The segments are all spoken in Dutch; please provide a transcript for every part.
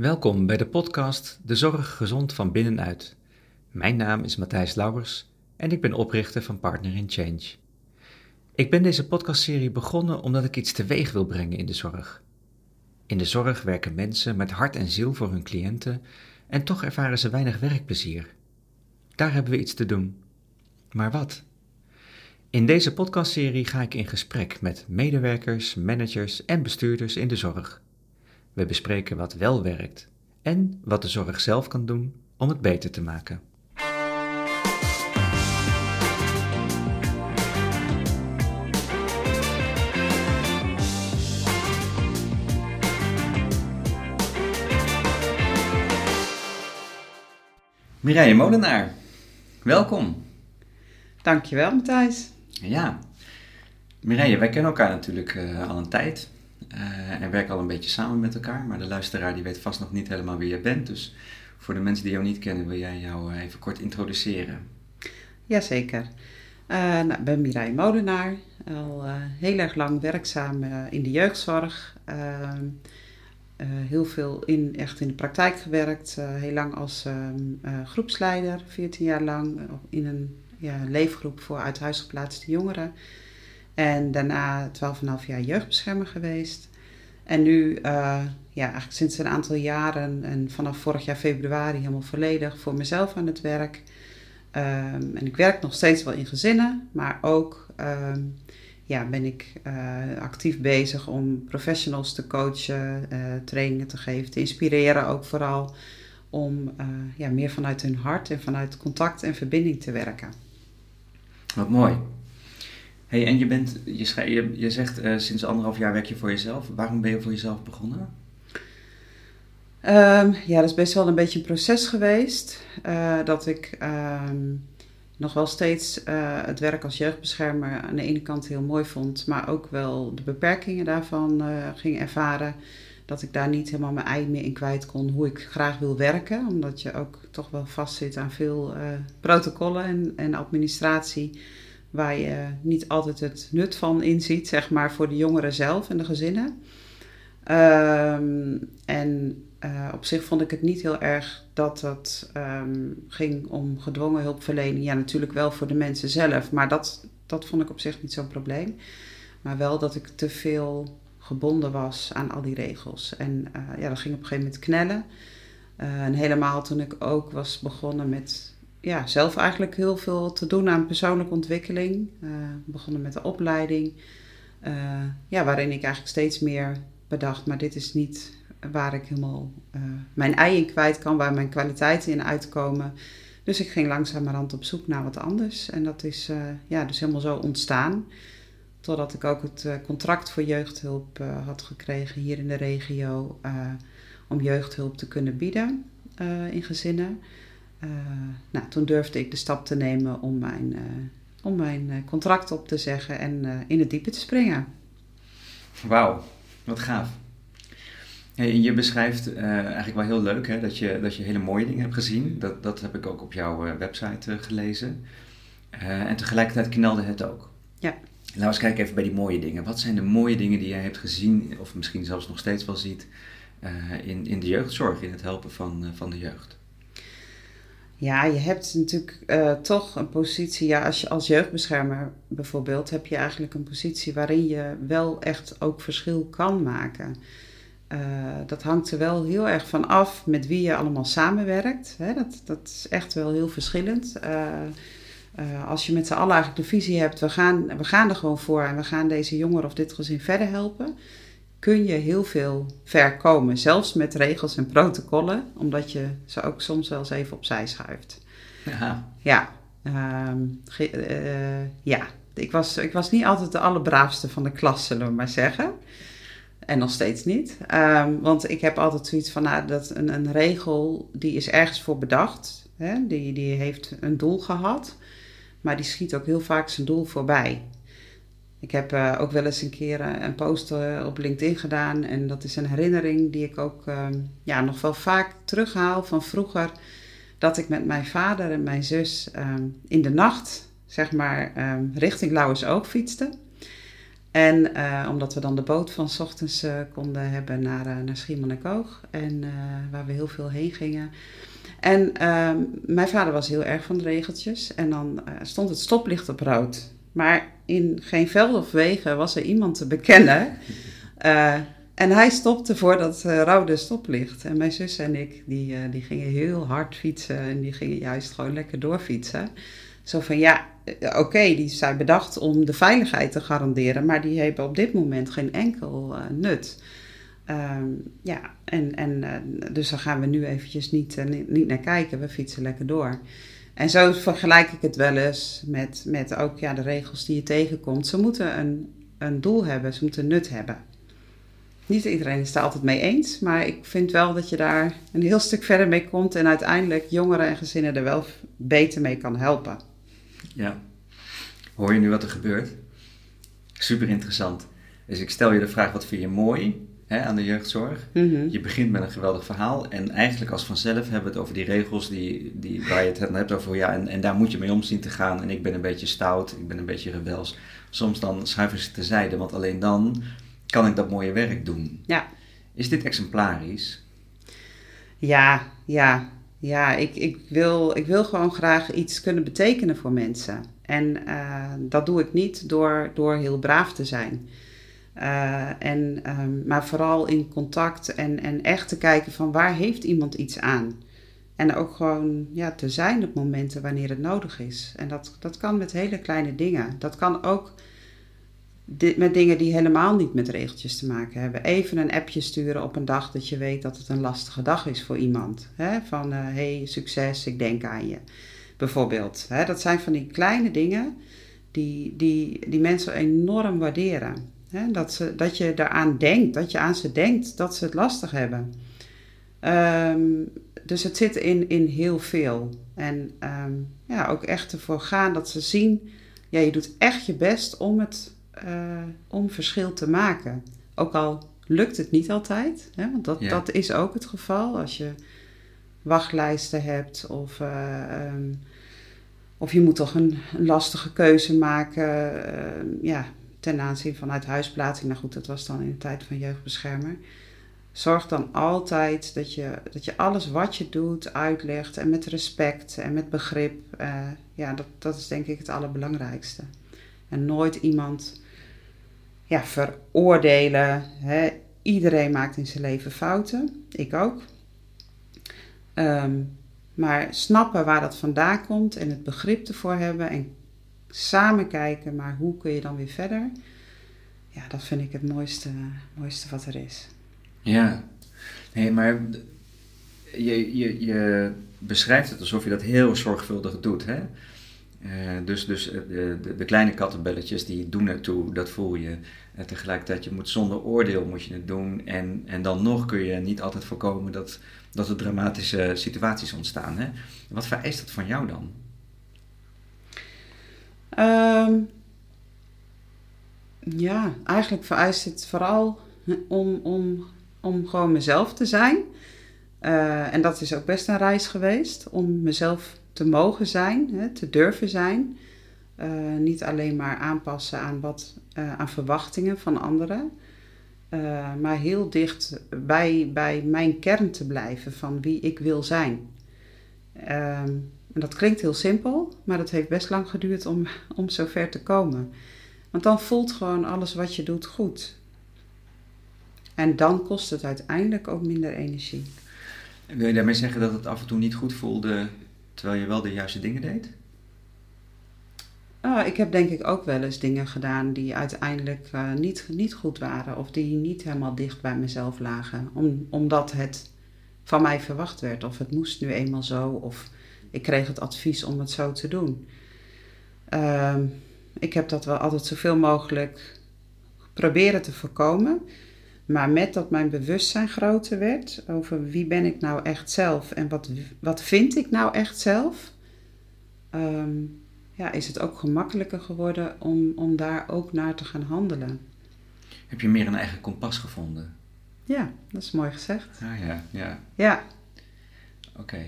Welkom bij de podcast De Zorg Gezond van Binnenuit. Mijn naam is Matthijs Lauwers en ik ben oprichter van Partner in Change. Ik ben deze podcastserie begonnen omdat ik iets teweeg wil brengen in de zorg. In de zorg werken mensen met hart en ziel voor hun cliënten en toch ervaren ze weinig werkplezier. Daar hebben we iets te doen. Maar wat? In deze podcastserie ga ik in gesprek met medewerkers, managers en bestuurders in de zorg. We bespreken wat wel werkt en wat de zorg zelf kan doen om het beter te maken. Mireille Molenaar, welkom. Dankjewel, Matthijs. Ja, Mireille, wij kennen elkaar natuurlijk uh, al een tijd uh, en werken al een beetje samen met elkaar, maar de luisteraar die weet vast nog niet helemaal wie jij bent. Dus voor de mensen die jou niet kennen, wil jij jou even kort introduceren? Jazeker. Uh, nou, ik ben Mireille Molenaar, al heel erg lang werkzaam in de jeugdzorg. Ehm, heel veel in, echt in de praktijk gewerkt, heel lang als ehm, groepsleider, 14 jaar lang in een ja, leefgroep voor uit huis geplaatste jongeren. En daarna 12,5 jaar jeugdbeschermer geweest. En nu, uh, ja, eigenlijk sinds een aantal jaren en vanaf vorig jaar februari helemaal volledig voor mezelf aan het werk. Um, en ik werk nog steeds wel in gezinnen, maar ook um, ja, ben ik uh, actief bezig om professionals te coachen, uh, trainingen te geven, te inspireren ook vooral. Om ja, meer vanuit hun hart en vanuit contact en verbinding te werken. Wat mooi. Hey, en je, bent, je, je, je zegt uh, sinds anderhalf jaar werk je voor jezelf. Waarom ben je voor jezelf begonnen? Um, ja, dat is best wel een beetje een proces geweest. Uh, dat ik um, nog wel steeds uh, het werk als jeugdbeschermer aan de ene kant heel mooi vond, maar ook wel de beperkingen daarvan ging ervaren. Dat ik daar niet helemaal mijn ei meer in kwijt kon hoe ik graag wil werken. Omdat je ook toch wel vastzit aan veel protocollen en, en administratie waar je niet altijd het nut van inziet, zeg maar, voor de jongeren zelf en de gezinnen. Um, en uh, op zich vond ik het niet heel erg dat het um, ging om gedwongen hulpverlening. Ja, natuurlijk wel voor de mensen zelf, maar dat, dat vond ik op zich niet zo'n probleem. Maar wel dat ik te veel gebonden was aan al die regels. En uh, ja, dat ging op een gegeven moment knellen. Uh, en helemaal toen ik ook was begonnen met ja, zelf eigenlijk heel veel te doen aan persoonlijke ontwikkeling. Uh, begonnen met de opleiding, uh, ja, waarin ik eigenlijk steeds meer bedacht, maar dit is niet waar ik helemaal uh, mijn ei in kwijt kan, waar mijn kwaliteiten in uitkomen. Dus ik ging langzamerhand op zoek naar wat anders. En dat is ja, dus helemaal zo ontstaan. Totdat ik ook het contract voor jeugdhulp had gekregen hier in de regio. om jeugdhulp te kunnen bieden in gezinnen. Uh, nou, toen durfde ik de stap te nemen om mijn, uh, om mijn uh, contract op te zeggen en in het diepe te springen. Wauw, wat gaaf. Hey, je beschrijft eigenlijk wel heel leuk hè, dat, je, dat je hele mooie dingen hebt gezien. Dat, dat heb ik ook op jouw website gelezen. en tegelijkertijd knelde het ook. Ja. Laten we eens kijken even bij die mooie dingen. Wat zijn de mooie dingen die jij hebt gezien, of misschien zelfs nog steeds wel ziet, in, in de jeugdzorg, in het helpen van, van de jeugd? Ja, je hebt natuurlijk uh, toch een positie, ja, als je als jeugdbeschermer bijvoorbeeld, heb je eigenlijk een positie waarin je wel echt ook verschil kan maken. Uh, dat hangt er wel heel erg van af met wie je allemaal samenwerkt. Hè? Dat, dat is echt wel heel verschillend. Uh, als je met z'n allen eigenlijk de visie hebt, we gaan, we gaan er gewoon voor en we gaan deze jongeren of dit gezin verder helpen kun je heel veel ver komen. Zelfs met regels en protocollen, omdat je ze ook soms wel eens even opzij schuift. Ja. Ja, um, uh, ja. Ik, was, ik was niet altijd de allerbraafste van de klas, zullen we maar zeggen. En nog steeds niet. Um, want ik heb altijd zoiets van, nou, dat een, een regel, die is ergens voor bedacht. Hè? Die, die heeft een doel gehad. Maar die schiet ook heel vaak zijn doel voorbij. Ik heb uh, ook wel eens een keer uh, een post uh, op LinkedIn gedaan. En dat is een herinnering die ik ook ehm, ja, nog wel vaak terughaal van vroeger. Dat ik met mijn vader en mijn zus um, in de nacht, zeg maar, um, richting Lauwersoog fietste. En eh, omdat we dan de boot van 's ochtends eh, konden hebben naar, uh, naar Schiermonnikoog. En waar we heel veel heen gingen. En ehm, mijn vader was heel erg van de regeltjes. En dan stond het stoplicht op rood. Maar in geen veld of wegen was er iemand te bekennen. en hij stopte voor dat rode stoplicht. En mijn zus en ik, die, die gingen heel hard fietsen. En die gingen juist gewoon lekker doorfietsen. Zo van ja, eh, oké, die zijn bedacht om de veiligheid te garanderen, maar die hebben op dit moment geen enkel uh, nut. Ehm, ja, en, en uh, dus daar gaan we nu eventjes niet, niet, niet, naar kijken. We fietsen lekker door. En zo vergelijk ik het wel eens met, met ook ja, de regels die je tegenkomt. Ze moeten een, een doel hebben, ze moeten nut hebben. Niet iedereen is het altijd mee eens, maar ik vind wel dat je daar een heel stuk verder mee komt en uiteindelijk jongeren en gezinnen er wel beter mee kan helpen. Ja. Hoor je nu wat er gebeurt? Super interessant. Dus ik stel je de vraag: wat vind je mooi hè, aan de jeugdzorg? Mhm. Je begint met een geweldig verhaal. En eigenlijk als vanzelf hebben we het over die regels die, die, waar je het hebt over. Ja, en, en daar moet je mee om zien te gaan. En ik ben een beetje stout, ik ben een beetje rebels. Soms dan schuiven ze terzijde, want alleen dan kan ik dat mooie werk doen. Ja. Is dit exemplarisch? Ja, ja. Ja, ik, ik, wil, ik wil gewoon graag iets kunnen betekenen voor mensen. En uh, dat doe ik niet door, door heel braaf te zijn. Uh, en, um, maar vooral in contact en, en echt te kijken van waar heeft iemand iets aan. En ook gewoon ja, te zijn op momenten wanneer het nodig is. En dat, dat kan met hele kleine dingen. Dat kan ook met dingen die helemaal niet met regeltjes te maken hebben. Even een appje sturen op een dag dat je weet dat het een lastige dag is voor iemand. Hè? Van uh, hey, succes, ik denk aan je. Bijvoorbeeld. Hè? Dat zijn van die kleine dingen die, die, die mensen enorm waarderen. Hè? Dat, ze, dat je daaraan denkt, dat je aan ze denkt dat ze het lastig hebben. Um, dus het zit in, in heel veel. En um, ja, ook echt ervoor gaan dat ze zien, ja, je doet echt je best om het uh, om verschil te maken. Ook al lukt het niet altijd, hè, want dat, dat is ook het geval als je wachtlijsten hebt of, uh, um, of je moet toch een, een lastige keuze maken uh, ja, ten aanzien van uit huisplaatsing. Nou goed, dat was dan in de tijd van jeugdbeschermer. Zorg dan altijd dat je, dat je alles wat je doet uitlegt en met respect en met begrip. Uh, ja, dat, dat is denk ik het allerbelangrijkste. En nooit iemand ja, veroordelen. Hè. Iedereen maakt in zijn leven fouten. Ik ook. Um, maar snappen waar dat vandaan komt en het begrip ervoor hebben en samen kijken, maar hoe kun je dan weer verder? Ja, dat vind ik het mooiste, mooiste wat er is. Ja, nee, maar je, je, je beschrijft het alsof je dat heel zorgvuldig doet. Hè? Uh, dus dus uh, de, de, kleine kattenbelletjes die doen ertoe, dat voel je. Uh, tegelijkertijd, je moet zonder oordeel moet je het doen. En, en dan nog kun je niet altijd voorkomen dat, dat er dramatische situaties ontstaan. Hè? Wat vereist dat van jou dan? Um, ja, eigenlijk vereist het vooral om, om, om gewoon mezelf te zijn. en dat is ook best een reis geweest, om mezelf te mogen zijn, hè, te durven zijn. Uh, niet alleen maar aanpassen aan, wat, uh, aan verwachtingen van anderen, maar heel dicht bij, bij mijn kern te blijven van wie ik wil zijn. Ehm, en dat klinkt heel simpel, maar dat heeft best lang geduurd om, om zover te komen. Want dan voelt gewoon alles wat je doet goed. En dan kost het uiteindelijk ook minder energie. Wil je daarmee zeggen dat het af en toe niet goed voelde Terwijl je wel de juiste dingen deed? Oh, ik heb denk ik ook wel eens dingen gedaan die uiteindelijk uh, niet, niet goed waren. Of die niet helemaal dicht bij mezelf lagen. Om, omdat het van mij verwacht werd. Of het moest nu eenmaal zo. Of ik kreeg het advies om het zo te doen. Uh, ik heb dat wel altijd zoveel mogelijk proberen te voorkomen. Maar met dat mijn bewustzijn groter werd over wie ben ik nou echt zelf en wat, wat vind ik nou echt zelf, um, ja, is het ook gemakkelijker geworden om, om daar ook naar te gaan handelen. Heb je meer een eigen kompas gevonden? Ja, dat is mooi gezegd. Ah ja, ja. Ja. Oké.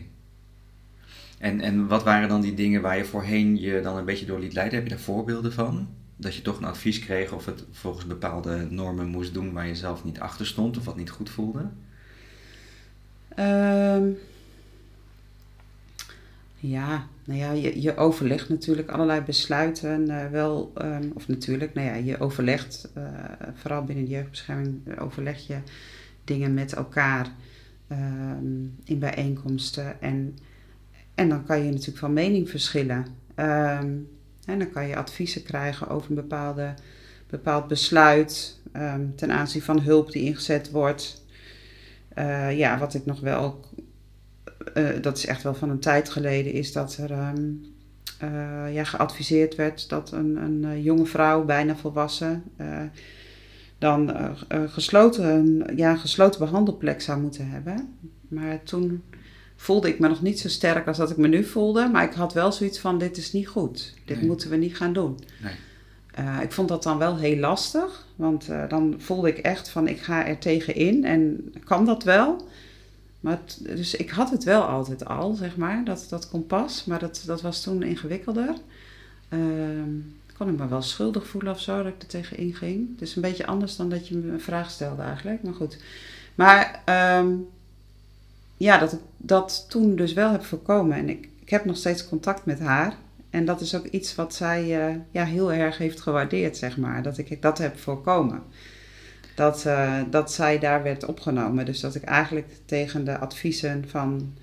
En, en wat waren dan die dingen waar je voorheen je dan een beetje door liet leiden? Heb je daar voorbeelden van? Dat je toch een advies kreeg of het volgens bepaalde normen moest doen waar je zelf niet achter stond of wat niet goed voelde? Ehm, ja, nou ja, je, je overlegt natuurlijk allerlei besluiten uh, wel, um, of natuurlijk, nou ja, je overlegt, uh, vooral binnen de jeugdbescherming, overleg je dingen met elkaar um, in bijeenkomsten. En, en dan kan je natuurlijk van mening verschillen. En dan kan je adviezen krijgen over een bepaalde, bepaald besluit ten aanzien van hulp die ingezet wordt. Uh, ja, wat ik nog wel uh, dat is echt wel van een tijd geleden, is dat er um, uh, ja, geadviseerd werd dat een, een jonge vrouw, bijna volwassen, dan gesloten, ja, gesloten behandelplek zou moeten hebben. Maar toen voelde ik me nog niet zo sterk als dat ik me nu voelde. Maar ik had wel zoiets van, dit is niet goed. Dit nee. moeten we niet gaan doen. Nee. ik vond dat dan wel heel lastig. Want dan voelde ik echt van, ik ga er tegenin. En kan dat wel? Maar het, dus ik had het wel altijd al, zeg maar, dat, dat kompas. Maar dat, dat was toen ingewikkelder. Uh, kon ik me wel schuldig voelen of zo, dat ik er tegen inging. Dus een beetje anders dan dat je me een vraag stelde eigenlijk. Maar goed. Maar um, ja, dat ik dat toen dus wel heb voorkomen. En ik, ik heb nog steeds contact met haar. En dat is ook iets wat zij uh, ja, heel erg heeft gewaardeerd, zeg maar. Dat ik dat heb voorkomen dat, uh, dat zij daar werd opgenomen. Dus dat ik eigenlijk tegen de adviezen van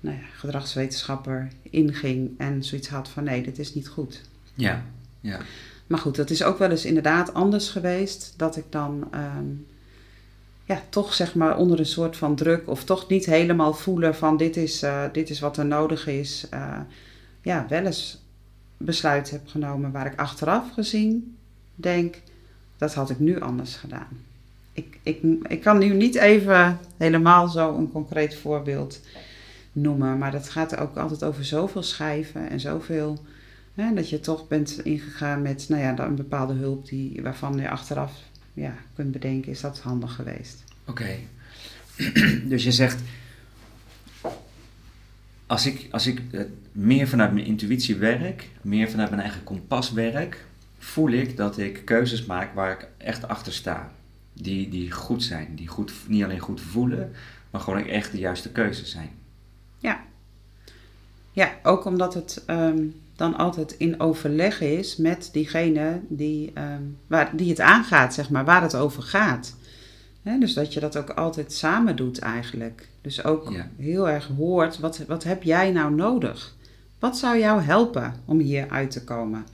nou ja, gedragswetenschapper inging en zoiets had van nee, dit is niet goed. Ja, ja. Maar goed, dat is ook wel eens inderdaad anders geweest. Dat ik dan um, ja, toch zeg maar onder een soort van druk of toch niet helemaal voelen van dit is, uh, dit is wat er nodig is. Uh, ja, wel eens besluit heb genomen waar ik achteraf gezien denk dat had ik nu anders gedaan. Ik, ik, ik kan nu niet even helemaal zo een concreet voorbeeld noemen, maar dat gaat ook altijd over zoveel schrijven en zoveel. Hè, dat je toch bent ingegaan met nou ja, een bepaalde hulp die, waarvan je achteraf ja, kunt bedenken, is dat handig geweest. Oké, dus je zegt, als ik, als ik meer vanuit mijn intuïtie werk, meer vanuit mijn eigen kompas werk, voel ik dat ik keuzes maak waar ik echt achter sta. Die, die goed zijn. Die goed, niet alleen goed voelen, maar gewoon echt de juiste keuzes zijn. Ja. Ja, ook omdat het um, dan altijd in overleg is met diegene die, um, waar, die het aangaat, zeg maar, waar het over gaat. He, dus dat je dat ook altijd samen doet eigenlijk. Dus ook ja. heel erg hoort, wat, wat heb jij nou nodig? Wat zou jou helpen om hier uit te komen?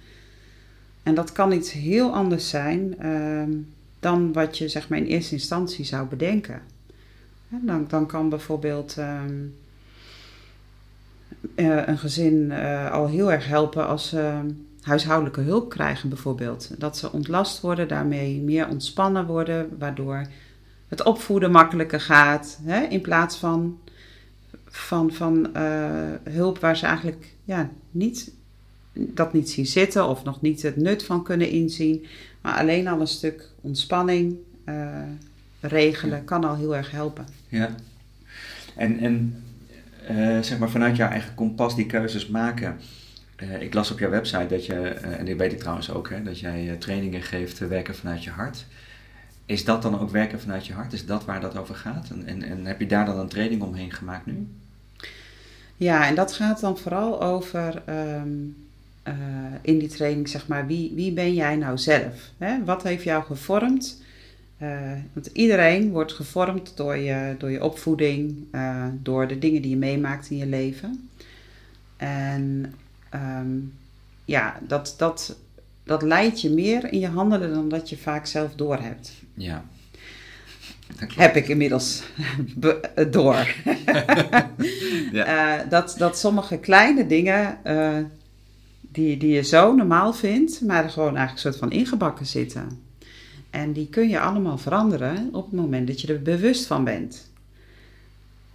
En dat kan iets heel anders zijn um, dan wat je zeg maar, in eerste instantie zou bedenken. En dan, dan kan bijvoorbeeld um, uh, een gezin uh, al heel erg helpen als ze huishoudelijke hulp krijgen, bijvoorbeeld. Dat ze ontlast worden, daarmee meer ontspannen worden, waardoor het opvoeden makkelijker gaat. Hè, in plaats van, van, van uh, hulp waar ze eigenlijk ja, niet dat niet zien zitten of nog niet het nut van kunnen inzien. Maar alleen al een stuk ontspanning regelen kan al heel erg helpen. Ja. En, en zeg maar vanuit jouw eigen kompas die keuzes maken. Uh, ik las op jouw website dat je, en dit weet ik trouwens ook, hè, dat jij trainingen geeft werken vanuit je hart. Is dat dan ook werken vanuit je hart? Is dat waar dat over gaat? En, en, heb je daar dan een training omheen gemaakt nu? Ja, en dat gaat dan vooral over uh, in die training, zeg maar, wie, wie ben jij nou zelf? Hè? Wat heeft jou gevormd? Uh, want iedereen wordt gevormd door je, door je opvoeding, uh, door de dingen die je meemaakt in je leven. En um, ja, dat, dat, dat leidt je meer in je handelen dan dat je vaak zelf doorhebt. Ja. Heb ik inmiddels door. ja. dat, dat sommige kleine dingen die, die je zo normaal vindt, maar er gewoon eigenlijk een soort van ingebakken zitten. En die kun je allemaal veranderen op het moment dat je er bewust van bent.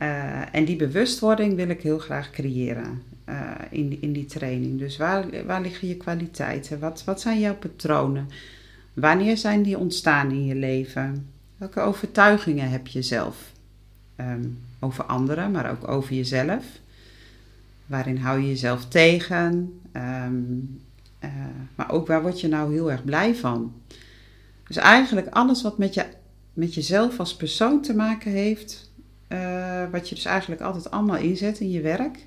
Uh, en die bewustwording wil ik heel graag creëren uh, in, in die training. Dus waar, waar liggen je kwaliteiten? Wat, wat zijn jouw patronen? Wanneer zijn die ontstaan in je leven? Welke overtuigingen heb je zelf? Um, over anderen, maar ook over jezelf. Waarin hou je jezelf tegen? Um, maar ook waar word je nou heel erg blij van? Dus eigenlijk alles wat met, je, met jezelf als persoon te maken heeft, uh, wat je dus eigenlijk altijd allemaal inzet in je werk.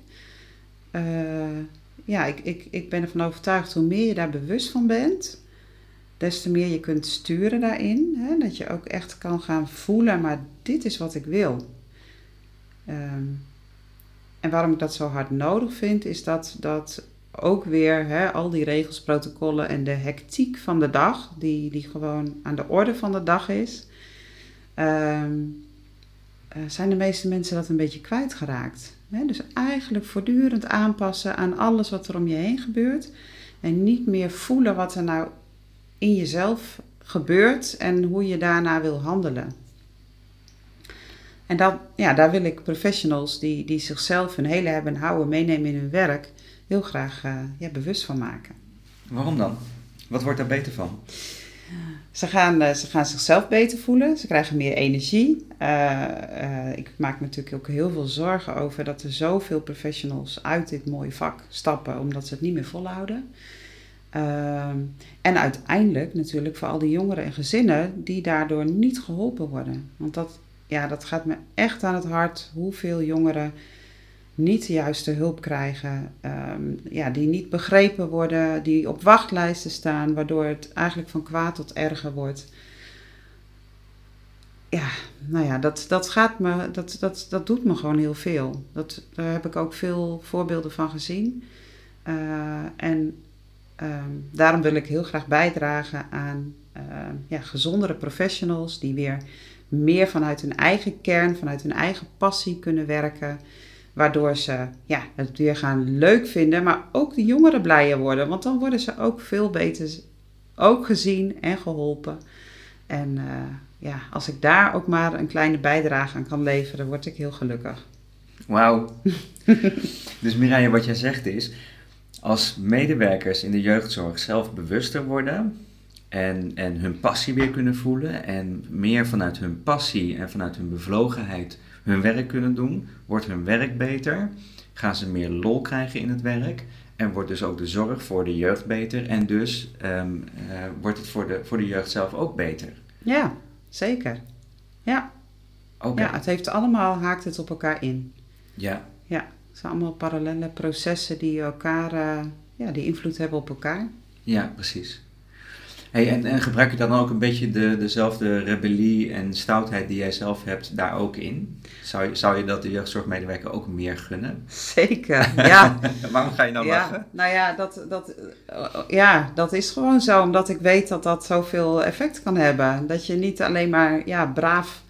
Uh, ja, ik, ik, ik ben ervan overtuigd, hoe meer je daar bewust van bent, des te meer je kunt sturen daarin. Hè? Dat je ook echt kan gaan voelen, maar dit is wat ik wil. Um, en waarom ik dat zo hard nodig vind, is dat, dat ook weer hè, al die regels, protocollen en de hectiek van de dag, die, die gewoon aan de orde van de dag is, um, zijn de meeste mensen dat een beetje kwijtgeraakt. Hè? Dus eigenlijk voortdurend aanpassen aan alles wat er om je heen gebeurt. En niet meer voelen wat er nou in jezelf gebeurt en hoe je daarna wil handelen. En dat, ja, daar wil ik professionals die, die zichzelf hun hele hebben houden meenemen in hun werk heel graag uh, ja, bewust van maken. Waarom dan? Wat wordt daar beter van? Ze gaan, uh, ze gaan zichzelf beter voelen, ze krijgen meer energie. Uh, ik maak me natuurlijk ook heel veel zorgen over dat er zoveel professionals uit dit mooie vak stappen omdat ze het niet meer volhouden. Ehm, en uiteindelijk natuurlijk voor al die jongeren en gezinnen die daardoor niet geholpen worden. Want dat, ja, dat gaat me echt aan het hart hoeveel jongeren niet de juiste hulp krijgen, ehm, ja, die niet begrepen worden, die op wachtlijsten staan, waardoor het eigenlijk van kwaad tot erger wordt. Ja, nou ja, dat, dat gaat me, dat, dat, dat doet me gewoon heel veel. Dat, daar heb ik ook veel voorbeelden van gezien. Uh, en Ehm, daarom wil ik heel graag bijdragen aan ehm, ja, gezondere professionals die weer meer vanuit hun eigen kern, vanuit hun eigen passie kunnen werken. Waardoor ze ja, het weer gaan leuk vinden, maar ook de jongeren blijer worden. Want dan worden ze ook veel beter ook gezien en geholpen. En uh, ja, als ik daar ook maar een kleine bijdrage aan kan leveren, word ik heel gelukkig. Wauw. dus Mireille, wat jij zegt is, als medewerkers in de jeugdzorg zelf bewuster worden en, en hun passie weer kunnen voelen en meer vanuit hun passie en vanuit hun bevlogenheid hun werk kunnen doen, wordt hun werk beter, gaan ze meer lol krijgen in het werk en wordt dus ook de zorg voor de jeugd beter en dus ehm, eh, wordt het voor de, voor de jeugd zelf ook beter. Ja, zeker. Ja. Okay. Ja, het heeft allemaal, haakt het op elkaar in. Ja. Ja zijn allemaal parallele processen die elkaar, uh, ja, die invloed hebben op elkaar. Ja, precies. Hey, en, en gebruik je dan ook een beetje de, dezelfde rebellie en stoutheid die jij zelf hebt daar ook in? Zou je, zou je dat de jeugdzorgmedewerker ook meer gunnen? Zeker, ja. Waarom ga je nou ja, lachen? Nou ja dat, dat, ja, dat is gewoon zo, omdat ik weet dat dat zoveel effect kan hebben. Dat je niet alleen maar ja, braaf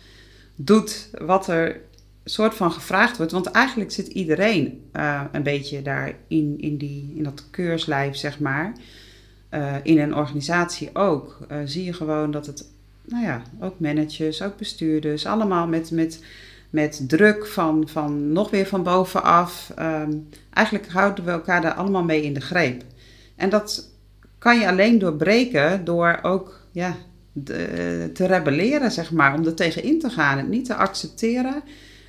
doet wat er soort van gevraagd wordt. Want eigenlijk zit iedereen uh, een beetje daar in, in, die, in dat keurslijf, zeg maar. Uh, in een organisatie ook. Uh, zie je gewoon dat het, nou ja, ook managers, ook bestuurders, allemaal met, met, met druk van, van nog weer van bovenaf. Um, eigenlijk houden we elkaar daar allemaal mee in de greep. En dat kan je alleen doorbreken door ook ja, de, te rebelleren, zeg maar. Om er tegenin te gaan. Het niet te accepteren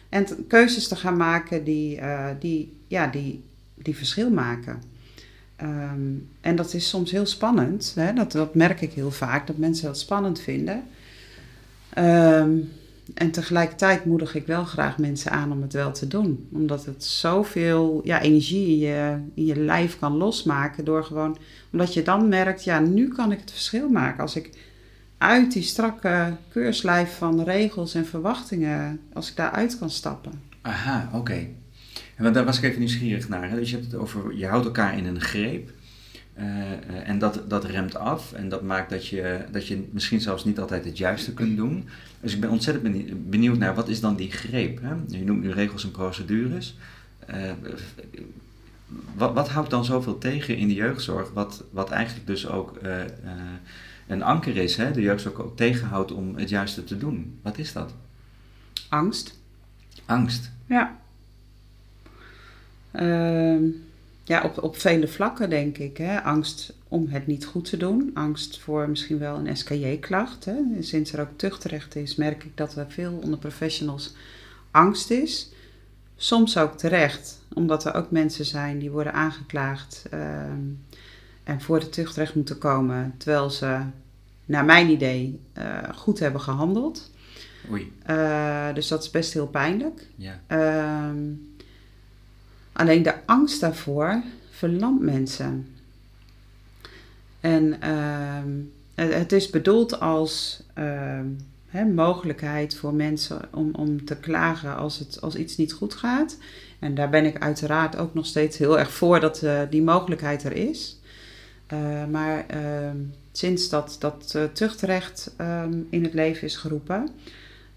en keuzes te gaan maken die, die, ja, die, die verschil maken. Um, en dat is soms heel spannend. Hè? Dat, dat merk ik heel vaak, dat mensen dat spannend vinden. Um, en tegelijkertijd moedig ik wel graag mensen aan om het wel te doen. Omdat het zoveel ja, energie in je, lijf kan losmaken. Door gewoon, omdat je dan merkt, ja, nu kan ik het verschil maken. Als ik uit die strakke keurslijf van regels en verwachtingen, als ik daaruit kan stappen. Aha, oké. En daar was ik even nieuwsgierig naar. Hè? Dus je hebt het over, je houdt elkaar in een greep. Uh, en dat, dat remt af en dat maakt dat je, dat je misschien zelfs niet altijd het juiste kunt doen. Dus ik ben ontzettend benieuwd naar wat is dan die greep? Hè? Je noemt nu regels en procedures. Uh, wat, wat houdt dan zoveel tegen in de jeugdzorg, wat, wat eigenlijk dus ook uh, een anker is, hè, de jeugd ook tegenhoudt om het juiste te doen. Wat is dat? Angst. Angst? Ja. Uh, ja, op, op vele vlakken denk ik. Hè. Angst om het niet goed te doen. Angst voor misschien wel een SKJ-klacht. Sinds er ook tuchtrecht is, merk ik dat er veel onder professionals angst is. Soms ook terecht, omdat er ook mensen zijn die worden aangeklaagd. Uh, en voor het tuchtrecht moeten komen terwijl ze, naar mijn idee, uh, goed hebben gehandeld. Oei. Uh, dus dat is best heel pijnlijk. Ja. Ehm, alleen de angst daarvoor verlamt mensen. En ehm, het is bedoeld als ehm, hè, mogelijkheid voor mensen om, om te klagen als, het, als iets niet goed gaat. En daar ben ik uiteraard ook nog steeds heel erg voor dat uh, die mogelijkheid er is. Uh, maar uh, sinds dat, dat uh, tuchtrecht in het leven is geroepen,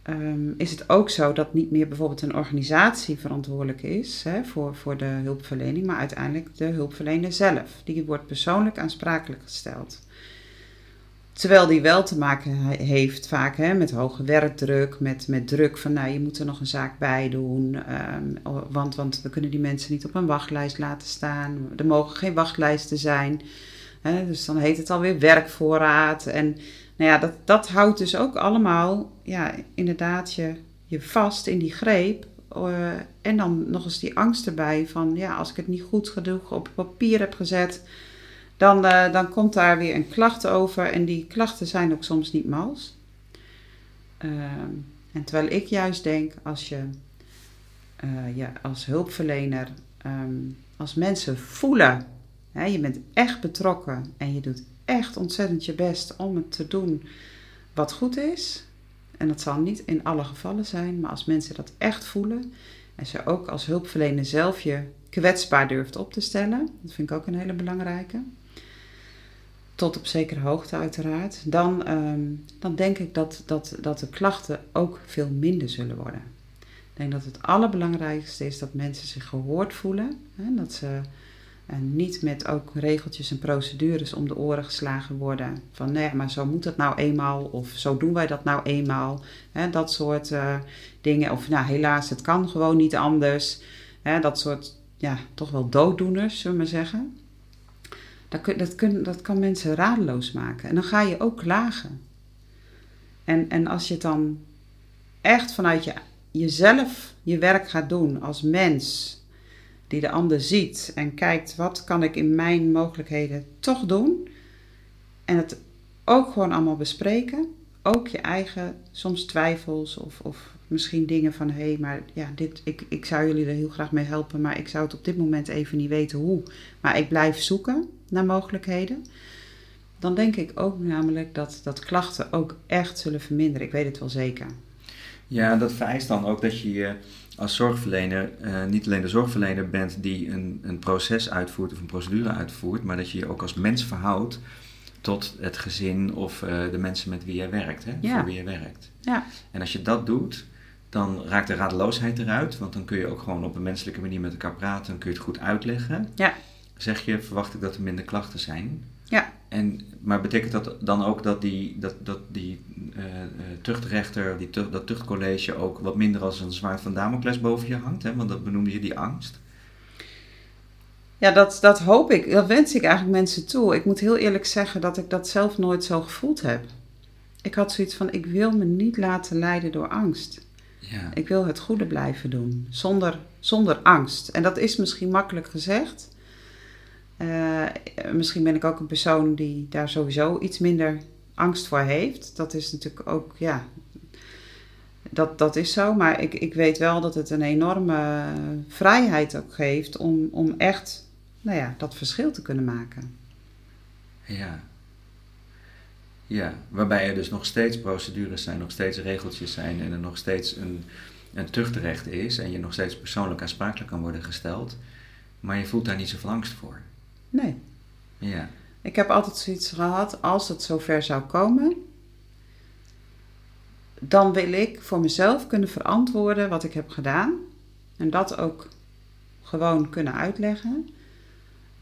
um, is het ook zo dat niet meer bijvoorbeeld een organisatie verantwoordelijk is hè, voor, voor de hulpverlening, maar uiteindelijk de hulpverlener zelf. Die wordt persoonlijk aansprakelijk gesteld. Terwijl die wel te maken heeft vaak hè, met hoge werkdruk, met, met druk van nou je moet er nog een zaak bij doen. Um, want, want we kunnen die mensen niet op een wachtlijst laten staan. Er mogen geen wachtlijsten zijn. Hè, dus dan heet het alweer werkvoorraad. En nou ja, dat, dat houdt dus ook allemaal ja, inderdaad je, je vast in die greep. Uh, en dan nog eens die angst erbij van ja, als ik het niet goed genoeg op papier heb gezet dan, uh, dan komt daar weer een klacht over. En die klachten zijn ook soms niet mals. Uh, en terwijl ik juist denk, als je uh, ja, als hulpverlener, um, als mensen voelen, hè, je bent echt betrokken en je doet echt ontzettend je best om het te doen wat goed is. En dat zal niet in alle gevallen zijn, maar als mensen dat echt voelen en ze ook als hulpverlener zelf je kwetsbaar durft op te stellen, dat vind ik ook een hele belangrijke tot op zekere hoogte uiteraard, dan, um, dan denk ik dat, dat, dat de klachten ook veel minder zullen worden. Ik denk dat het allerbelangrijkste is dat mensen zich gehoord voelen. Hè, dat ze uh, niet met ook regeltjes en procedures om de oren geslagen worden. Van nee, maar zo moet het nou eenmaal of zo doen wij dat nou eenmaal. Dat soort uh, dingen. Of nou helaas, het kan gewoon niet anders. Dat soort ja, toch wel dooddoeners, zullen we maar zeggen. Dat, dat, dat kan mensen radeloos maken. En dan ga je ook klagen. En, en als je het dan echt vanuit je, jezelf je werk gaat doen als mens, die de ander ziet en kijkt wat kan ik in mijn mogelijkheden toch doen. En het ook gewoon allemaal bespreken. Ook je eigen soms twijfels of, of misschien dingen van hé, hey, maar ja, dit, ik, ik zou jullie er heel graag mee helpen, maar ik zou het op dit moment even niet weten hoe. Maar ik blijf zoeken naar mogelijkheden. Dan denk ik ook namelijk dat, dat klachten ook echt zullen verminderen. Ik weet het wel zeker. Ja, dat vereist dan ook dat je als zorgverlener uh, niet alleen de zorgverlener bent die een, een proces uitvoert of een procedure uitvoert, maar dat je je ook als mens verhoudt tot het gezin of uh, de mensen met wie je werkt, hè, ja. voor wie je werkt. Ja. En als je dat doet, dan raakt de radeloosheid eruit, want dan kun je ook gewoon op een menselijke manier met elkaar praten, dan kun je het goed uitleggen. Ja. Zeg je, verwacht ik dat er minder klachten zijn. Ja. En, maar betekent dat dan ook dat die, dat, dat die uh, tuchtrechter, die tucht, dat tuchtcollege ook wat minder als een zwaard van Damocles boven je hangt? Hè? Want dat benoemde je die angst. Ja, dat, dat hoop ik. Dat wens ik eigenlijk mensen toe. Ik moet heel eerlijk zeggen dat ik dat zelf nooit zo gevoeld heb. Ik had zoiets van, ik wil me niet laten leiden door angst. Ja. Ik wil het goede blijven doen, zonder, zonder angst. En dat is misschien makkelijk gezegd. Uh, misschien ben ik ook een persoon die daar sowieso iets minder angst voor heeft. Dat is natuurlijk ook, ja, dat, dat is zo. Maar ik, ik weet wel dat het een enorme vrijheid ook geeft om, om echt, nou ja, dat verschil te kunnen maken. Ja. Ja, waarbij er dus nog steeds procedures zijn, nog steeds regeltjes zijn en er nog steeds een, een tuchtrecht is en je nog steeds persoonlijk aansprakelijk kan worden gesteld. Maar je voelt daar niet zoveel angst voor. Nee. Ja. Ik heb altijd zoiets gehad, als het zover zou komen, dan wil ik voor mezelf kunnen verantwoorden wat ik heb gedaan. En dat ook gewoon kunnen uitleggen.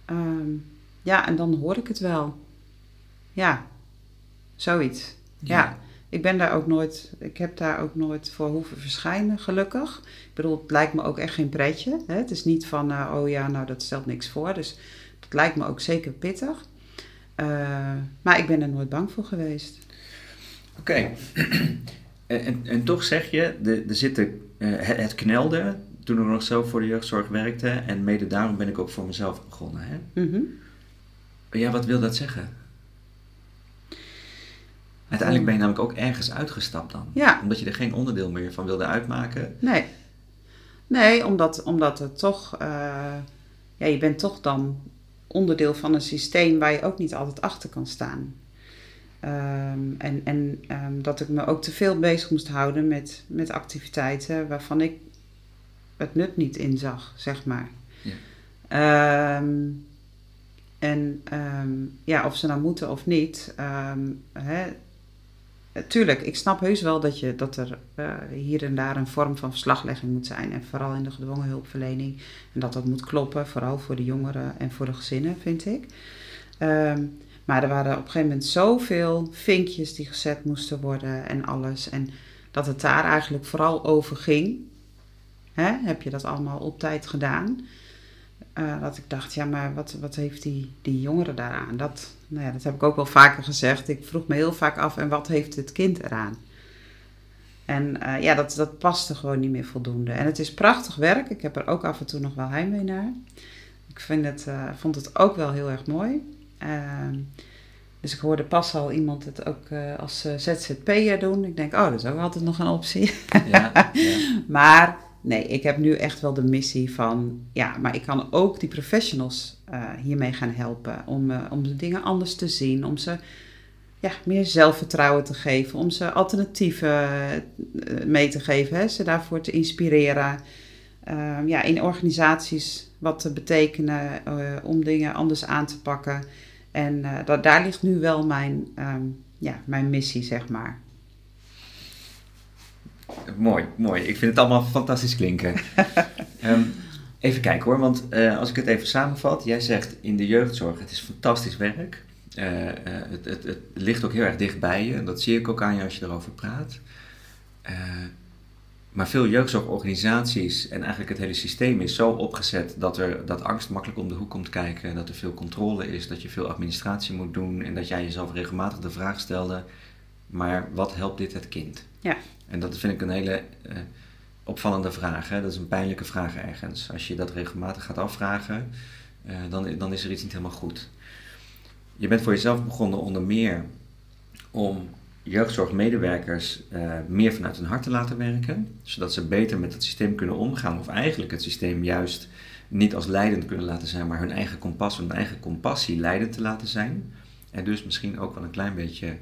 Um, ja, en dan hoor ik het wel. Ja, zoiets. Ja. ja. ik ben daar ook nooit, ik heb daar ook nooit voor hoeven verschijnen, gelukkig. Ik bedoel, het lijkt me ook echt geen pretje. Hè? Het is niet van, uh, oh ja, nou dat stelt niks voor. Dus lijkt me ook zeker pittig. Uh, maar ik ben er nooit bang voor geweest. Oké. Okay. en, en, en, toch zeg je, er zitten, uh, het, het, knelde toen ik nog zelf voor de jeugdzorg werkte. En mede daarom ben ik ook voor mezelf begonnen. Hè? Mm -hmm. Ja, wat wil dat zeggen? Uiteindelijk ben je namelijk ook ergens uitgestapt dan. Ja. Omdat je er geen onderdeel meer van wilde uitmaken. Nee. Nee, omdat, omdat het toch... eh, ja, je bent toch dan onderdeel van een systeem waar je ook niet altijd achter kan staan. Ehm, en en ehm, dat ik me ook te veel bezig moest houden met, met activiteiten waarvan ik het nut niet inzag, zeg maar. Ja. Ehm, en ja, of ze nou moeten of niet. hè, tuurlijk, ik snap heus wel dat, je, dat er eh, hier en daar een vorm van verslaglegging moet zijn. En vooral in de gedwongen hulpverlening. En dat dat moet kloppen, vooral voor de jongeren en voor de gezinnen, vind ik. Ehm, maar er waren op een gegeven moment zoveel vinkjes die gezet moesten worden en alles. En dat het daar eigenlijk vooral over ging. Hè? Heb je dat allemaal op tijd gedaan? Eh, dat ik dacht, ja, maar wat, wat heeft die, die jongere daaraan? Dat, nou ja, dat heb ik ook wel vaker gezegd. Ik vroeg me heel vaak af, en wat heeft het kind eraan? En eh, ja, dat, dat paste gewoon niet meer voldoende. En het is prachtig werk. Ik heb er ook af en toe nog wel heimwee naar. Ik vind het, eh, vond het ook wel heel erg mooi. Ehm, dus ik hoorde pas al iemand het ook eh, als ZZP'er doen. Ik denk, oh, dat is ook altijd nog een optie. Ja, ja. Maar nee, ik heb nu echt wel de missie van, ja, maar ik kan ook die professionals eh, hiermee gaan helpen. Om, eh, om de dingen anders te zien, om ze ja, meer zelfvertrouwen te geven, om ze alternatieven eh, mee te geven, hè, ze daarvoor te inspireren. Ehm, ja, in organisaties wat te betekenen om dingen anders aan te pakken. En eh, da- daar ligt nu wel mijn, ehm, ja, mijn missie, zeg maar. Mooi, mooi. Ik vind het allemaal fantastisch klinken. Ehm, even kijken hoor, want eh, als ik het even samenvat. Jij zegt in de jeugdzorg, het is fantastisch werk. Eh, eh, het, het, het ligt ook heel erg dicht bij je. Dat zie ik ook aan je als je erover praat. Maar veel jeugdzorgorganisaties en eigenlijk het hele systeem is zo opgezet dat, er, dat angst makkelijk om de hoek komt kijken. Dat er veel controle is, dat je veel administratie moet doen. En dat jij jezelf regelmatig de vraag stelde, maar wat helpt dit het kind? Ja. En dat vind ik een hele eh, opvallende vraag. Hè? Dat is een pijnlijke vraag ergens. Als je dat regelmatig gaat afvragen, eh, dan, dan is er iets niet helemaal goed. Je bent voor jezelf begonnen onder meer om jeugdzorgmedewerkers eh, meer vanuit hun hart te laten werken, zodat ze beter met het systeem kunnen omgaan, of eigenlijk het systeem juist niet als leidend kunnen laten zijn, maar hun eigen kompas, hun eigen compassie leidend te laten zijn. En dus misschien ook wel een klein beetje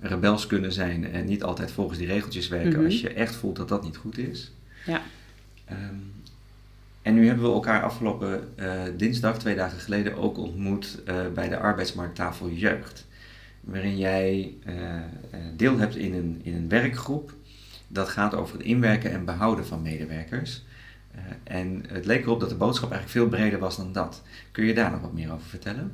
rebels kunnen zijn en niet altijd volgens die regeltjes werken Mhm. als je echt voelt dat dat niet goed is. Ja. Ehm, en nu hebben we elkaar afgelopen eh, dinsdag, twee dagen geleden, ook ontmoet eh, bij de arbeidsmarkttafel Jeugd. Waarin jij eh, deel hebt in een, in een werkgroep dat gaat over het inwerken en behouden van medewerkers. En het leek erop dat de boodschap eigenlijk veel breder was dan dat. Kun je daar nog wat meer over vertellen?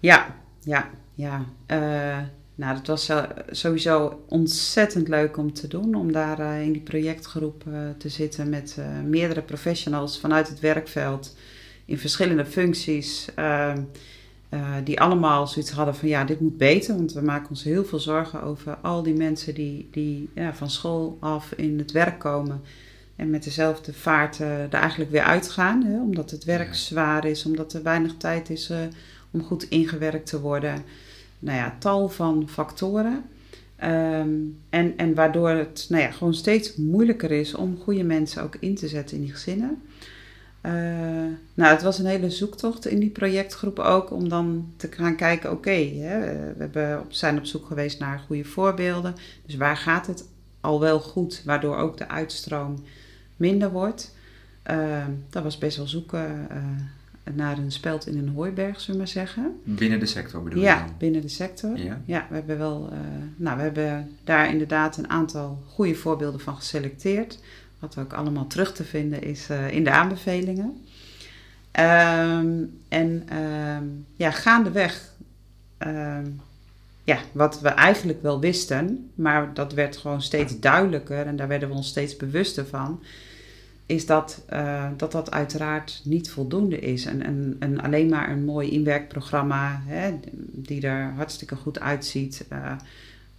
Ja, ja, ja. Eh, nou, dat was eh, sowieso ontzettend leuk om te doen. Om daar eh, in die projectgroep te zitten met meerdere professionals vanuit het werkveld. In verschillende functies. ehm, eh, die allemaal zoiets hadden van ja, dit moet beter. Want we maken ons heel veel zorgen over al die mensen die, die ja, van school af in het werk komen. En met dezelfde vaart er eigenlijk weer uitgaan. Hè, omdat het werk zwaar is, omdat er weinig tijd is om goed ingewerkt te worden. Nou ja, tal van factoren. Ehm, en, en waardoor het nou ja, gewoon steeds moeilijker is om goede mensen ook in te zetten in die gezinnen. Eh, nou, het was een hele zoektocht in die projectgroep ook om dan te gaan kijken, oké, we hebben zijn op zoek geweest naar goede voorbeelden. Dus waar gaat het al wel goed, waardoor ook de uitstroom minder wordt. Ehm, dat was best wel zoeken eh, naar een speld in een hooiberg, zullen we maar zeggen. Binnen de sector bedoel je Ja, dan? binnen de sector. Ja. Ja, we hebben wel, eh, nou, we hebben daar inderdaad een aantal goede voorbeelden van geselecteerd. Wat ook allemaal terug te vinden is eh, in de aanbevelingen. Ehm, en ehm, ja, gaandeweg, ehm, ja, wat we eigenlijk wel wisten, maar dat werd gewoon steeds duidelijker en daar werden we ons steeds bewuster van, is dat eh, dat, dat uiteraard niet voldoende is. En, en, en alleen maar een mooi inwerkprogramma, hè, die er hartstikke goed uitziet. eh,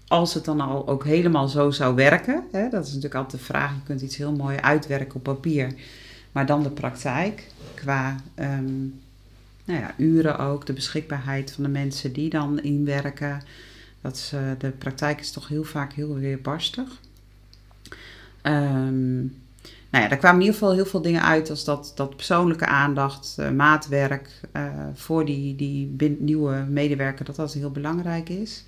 als het dan al ook helemaal zo zou werken, hè, dat is natuurlijk altijd de vraag. Je kunt iets heel mooi uitwerken op papier, maar dan de praktijk qua ehm, nou ja, uren ook, de beschikbaarheid van de mensen die dan inwerken. Dat eh, de praktijk is toch heel vaak heel weerbarstig. Ehm nou ja, daar kwamen in ieder geval heel veel dingen uit als dat, dat persoonlijke aandacht, uh, maatwerk uh, voor die, die nieuwe medewerker, dat dat heel belangrijk is.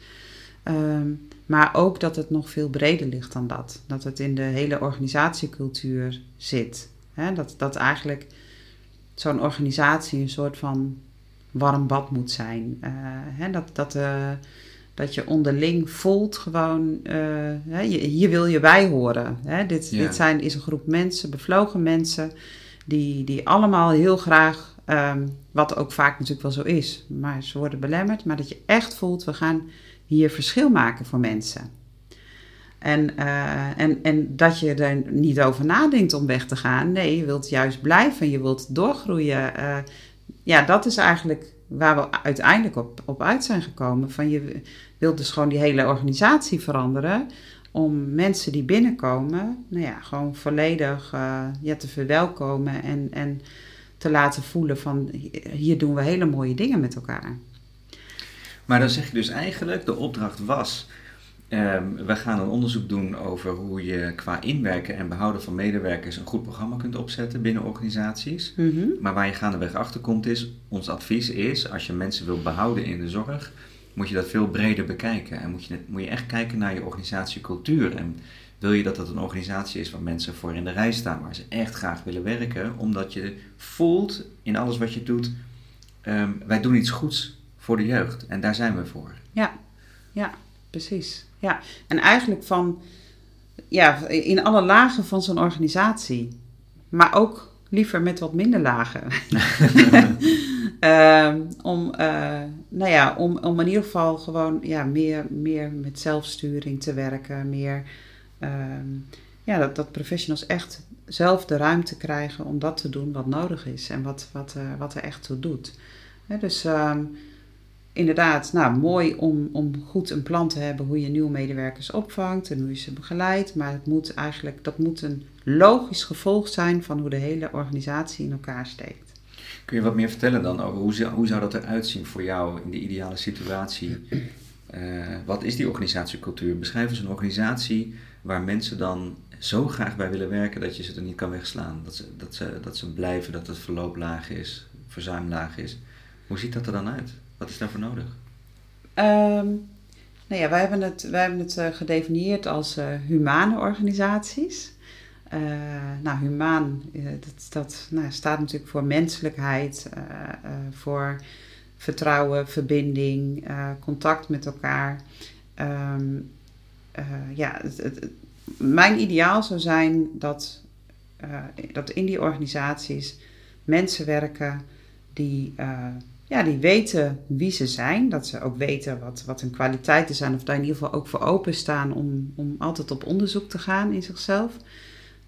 Um, maar ook dat het nog veel breder ligt dan dat. Dat het in de hele organisatiecultuur zit. Hè? Dat, dat eigenlijk zo'n organisatie een soort van warm bad moet zijn. Uh? Dat, dat, dat je onderling voelt gewoon, uh, hè, hier wil je bij horen. Hè? Dit, dit zijn, is een groep mensen, bevlogen mensen, die, die allemaal heel graag, um, wat ook vaak natuurlijk wel zo is, maar ze worden belemmerd, maar dat je echt voelt, we gaan hier verschil maken voor mensen. En, uh, en, en dat je er niet over nadenkt om weg te gaan. Nee, je wilt juist blijven, je wilt doorgroeien. Uh, ja, dat is eigenlijk waar we uiteindelijk op, op uit zijn gekomen. Van je wilt dus gewoon die hele organisatie veranderen. Om mensen die binnenkomen, nou ja, gewoon volledig uh, ja, te verwelkomen en, en te laten voelen van hier doen we hele mooie dingen met elkaar. Maar dan zeg je dus eigenlijk, de opdracht was, um, we gaan een onderzoek doen over hoe je qua inwerken en behouden van medewerkers een goed programma kunt opzetten binnen organisaties. Mm -hmm. Maar waar je gaandeweg achter komt is, ons advies is, als je mensen wilt behouden in de zorg, moet je dat veel breder bekijken. En moet je, moet je echt kijken naar je organisatiecultuur. En wil je dat het een organisatie is waar mensen voor in de rij staan, waar ze echt graag willen werken, omdat je voelt in alles wat je doet, um, wij doen iets goeds voor de jeugd. En daar zijn we voor. Ja, ja, precies. Ja, en eigenlijk van, ja, in alle lagen van zo'n organisatie. Maar ook liever met wat minder lagen. um, om, uh, nou ja, om, om in ieder geval gewoon ja, meer, meer met zelfsturing te werken. Meer, um, ja, dat, dat professionals echt zelf de ruimte krijgen om dat te doen wat nodig is. En wat, wat, uh, wat er echt toe doet. Dus... Um, inderdaad, nou, mooi om, om goed een plan te hebben hoe je nieuwe medewerkers opvangt en hoe je ze begeleidt. Maar het moet eigenlijk, dat moet een logisch gevolg zijn van hoe de hele organisatie in elkaar steekt. Kun je wat meer vertellen dan over hoe, hoe zou dat eruit zien voor jou in de ideale situatie? Uh, wat is die organisatiecultuur? Beschrijf eens een organisatie waar mensen dan zo graag bij willen werken dat je ze er niet kan wegslaan. Dat ze, dat ze, dat ze blijven, dat het verloop laag is, verzuimlaag is. Hoe ziet dat er dan uit? Wat is daarvoor nodig? Um, nou ja, wij hebben het, wij hebben het uh, gedefinieerd als uh, humane organisaties. Uh, nou, humaan, dat, dat nou, staat natuurlijk voor menselijkheid, voor vertrouwen, verbinding, contact met elkaar. Um, ja, mijn ideaal zou zijn dat, dat in die organisaties mensen werken die ja, die weten wie ze zijn. Dat ze ook weten wat, wat hun kwaliteiten zijn. Of daar in ieder geval ook voor openstaan om, om altijd op onderzoek te gaan in zichzelf.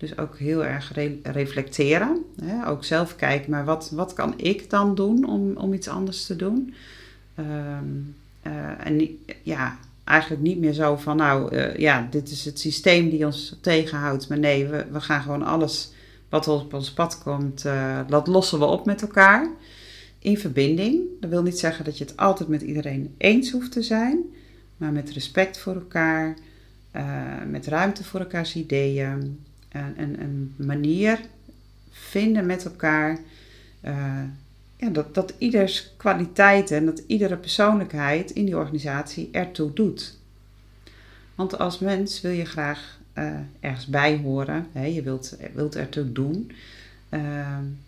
Dus ook heel erg re reflecteren. Hè? Ook zelf kijken, maar wat, wat kan ik dan doen om, om iets anders te doen? Um, uh, en ja, eigenlijk niet meer zo van, nou uh, ja, dit is het systeem die ons tegenhoudt. Maar nee, we, we gaan gewoon alles wat op ons pad komt, uh, dat lossen we op met elkaar in verbinding. Dat wil niet zeggen dat je het altijd met iedereen eens hoeft te zijn, maar met respect voor elkaar, met ruimte voor elkaars ideeën, een, een, manier vinden met elkaar. Uh, ja, dat, dat ieders kwaliteiten en dat iedere persoonlijkheid in die organisatie ertoe doet. Want als mens wil je graag uh, ergens bij horen, hè, je wilt, wilt ertoe doen,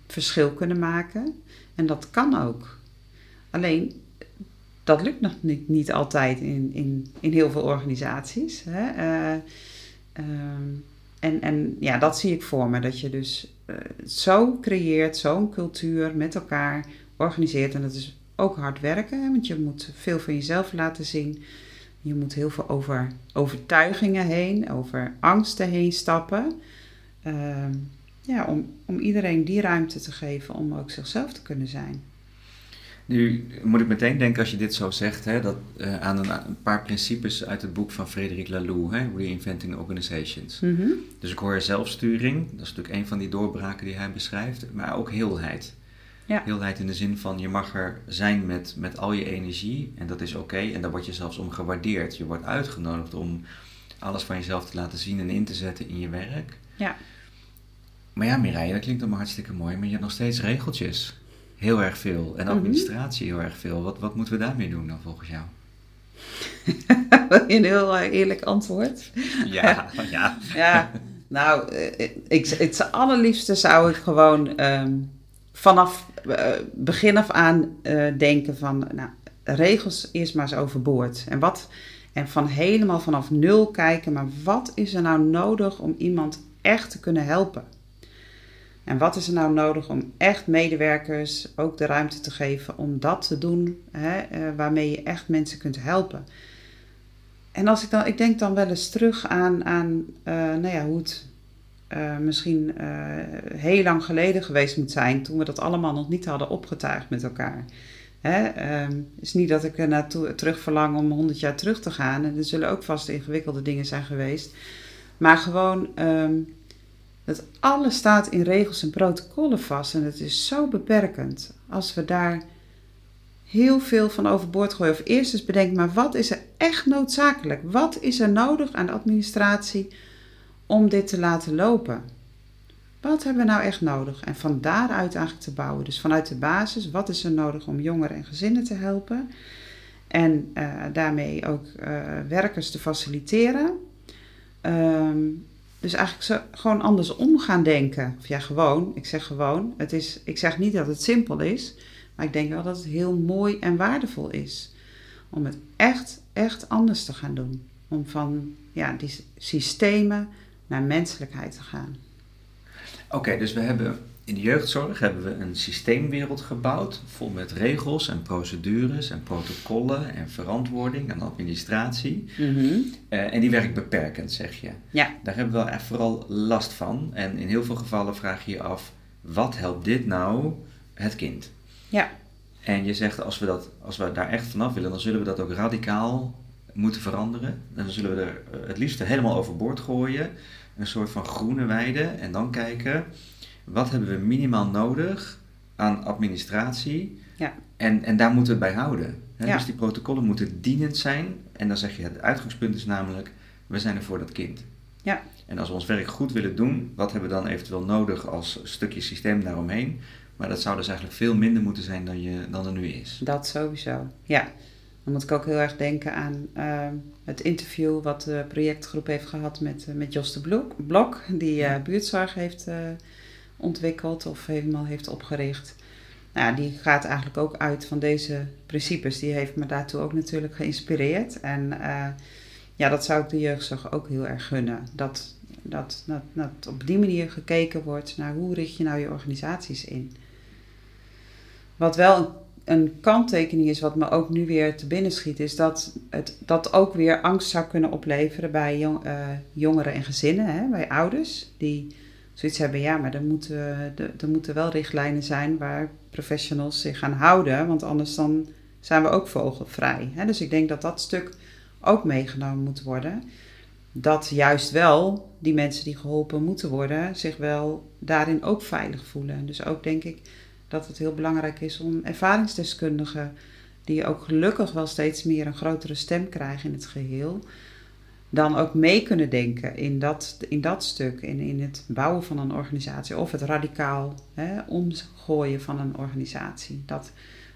verschil kunnen maken. En dat kan ook. Alleen, dat lukt nog niet, niet altijd in, in, in heel veel organisaties. Hè? Uh, en, en ja, dat zie ik voor me. Dat je dus uh, zo creëert, zo'n cultuur met elkaar organiseert. En dat is ook hard werken, hè? want je moet veel van jezelf laten zien. Je moet heel veel over overtuigingen heen, over angsten heen stappen. Uh, ja, om, om iedereen die ruimte te geven om ook zichzelf te kunnen zijn. Nu moet ik meteen denken als je dit zo zegt, hè, dat, uh, aan een, een, paar principes uit het boek van Frederik Laloux, hè, Reinventing Organizations. Mm -hmm. Dus ik hoor zelfsturing, dat is natuurlijk een van die doorbraken die hij beschrijft, maar ook heelheid. Ja. Heelheid in de zin van je mag er zijn met, met al je energie en dat is oké. En daar word je zelfs om gewaardeerd. Je wordt uitgenodigd om alles van jezelf te laten zien en in te zetten in je werk. Ja. Maar ja, Mireille, dat klinkt allemaal hartstikke mooi, maar je hebt nog steeds regeltjes. Heel erg veel. En administratie heel erg veel. Wat, wat moeten we daarmee doen dan volgens jou? Een heel eh, eerlijk antwoord? Ja, ja. Ja, nou, eh, ik, het allerliefste zou ik gewoon ehm, vanaf eh, begin af aan denken van, nou, regels eerst maar eens overboord. En, wat, en van helemaal vanaf nul kijken, maar wat is er nou nodig om iemand echt te kunnen helpen? En wat is er nou nodig om echt medewerkers ook de ruimte te geven om dat te doen hè, eh, waarmee je echt mensen kunt helpen? En als ik dan, ik denk dan wel eens terug aan, aan eh, nou ja, hoe het eh, misschien heel lang geleden geweest moet zijn, toen we dat allemaal nog niet hadden opgetuigd met elkaar. Het ehm, is niet dat ik er naartoe terug verlang om 100 jaar terug te gaan. En er zullen ook vast ingewikkelde dingen zijn geweest. Maar gewoon ehm, dat alles staat in regels en protocollen vast. En het is zo beperkend. Als we daar heel veel van overboord gooien. Of eerst eens bedenken, maar wat is er echt noodzakelijk? Wat is er nodig aan de administratie om dit te laten lopen? Wat hebben we nou echt nodig? En van daaruit eigenlijk te bouwen. Dus vanuit de basis, wat is er nodig om jongeren en gezinnen te helpen? En uh, daarmee ook uh, werkers te faciliteren. Um, dus eigenlijk zo, gewoon andersom gaan denken. Of ja, gewoon. Ik zeg gewoon. Het is, ik zeg niet dat het simpel is. Maar ik denk wel dat het heel mooi en waardevol is. Om het echt, echt anders te gaan doen. Om van ja, die systemen naar menselijkheid te gaan. Oké, dus we hebben in de jeugdzorg hebben we een systeemwereld gebouwd, vol met regels en procedures en protocollen en verantwoording en administratie. Mm -hmm. uh, en die werkt beperkend, zeg je. Ja. Daar hebben we wel echt vooral last van. En in heel veel gevallen vraag je je af, wat helpt dit nou het kind? Ja. En je zegt, als we, dat, als we daar echt vanaf willen, dan zullen we dat ook radicaal moeten veranderen. En dan zullen we er het liefst helemaal overboord gooien. Een soort van groene weide. En dan kijken, wat hebben we minimaal nodig aan administratie? Ja. En, en daar moeten we het bij houden. Hè? Ja. Dus die protocollen moeten dienend zijn. En dan zeg je, het uitgangspunt is namelijk, we zijn er voor dat kind. Ja. En als we ons werk goed willen doen, wat hebben we dan eventueel nodig als stukje systeem daaromheen? Maar dat zou dus eigenlijk veel minder moeten zijn dan, je, dan er nu is. Dat sowieso, ja. Dan moet ik ook heel erg denken aan uh, het interview wat de projectgroep heeft gehad met, uh, met Jos de Blok, Blok die uh, buurtzorg heeft ontwikkeld of helemaal heeft opgericht. Nou, die gaat eigenlijk ook uit van deze principes. Die heeft me daartoe ook natuurlijk geïnspireerd. En ja, dat zou ik de jeugdzorg ook heel erg gunnen. Dat, dat, dat, op die manier gekeken wordt naar hoe richt je nou je organisaties in. Wat wel een kanttekening is, wat me ook nu weer te binnen schiet, is dat het dat ook weer angst zou kunnen opleveren bij uh, jongeren en gezinnen, hè, bij ouders, die zoiets hebben, ja, maar er moeten, er moeten wel richtlijnen zijn waar professionals zich aan houden, want anders dan zijn we ook vogelvrij. Hè. Dus ik denk dat dat stuk ook meegenomen moet worden. Dat juist wel die mensen die geholpen moeten worden, zich wel daarin ook veilig voelen. Dus ook denk ik dat het heel belangrijk is om ervaringsdeskundigen, die ook gelukkig wel steeds meer een grotere stem krijgen in het geheel, dan ook mee kunnen denken in dat, in dat stuk, in, in het bouwen van een organisatie of het radicaal hè, omgooien van een organisatie. Dat,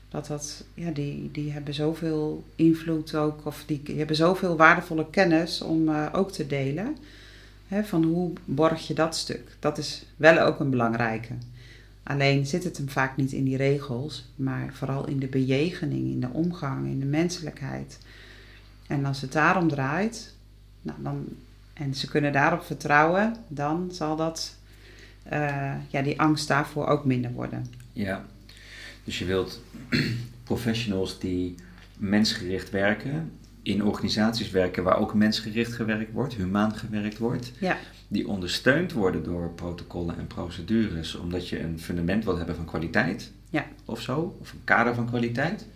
dat, dat ja, die, die hebben zoveel invloed ook, of die, hebben zoveel waardevolle kennis om uh, ook te delen. Hè, van hoe borg je dat stuk? Dat is wel ook een belangrijke. Alleen zit het hem vaak niet in die regels, maar vooral in de bejegening, in de omgang, in de menselijkheid. En als het daarom draait, nou dan, en ze kunnen daarop vertrouwen, dan zal dat, uh, ja, die angst daarvoor ook minder worden. Ja, dus je wilt professionals die mensgericht werken, in organisaties werken waar ook mensgericht gewerkt wordt, humaan gewerkt wordt. Ja. Die ondersteund worden door protocollen en procedures, omdat je een fundament wilt hebben van kwaliteit ja. of zo, of een kader van kwaliteit.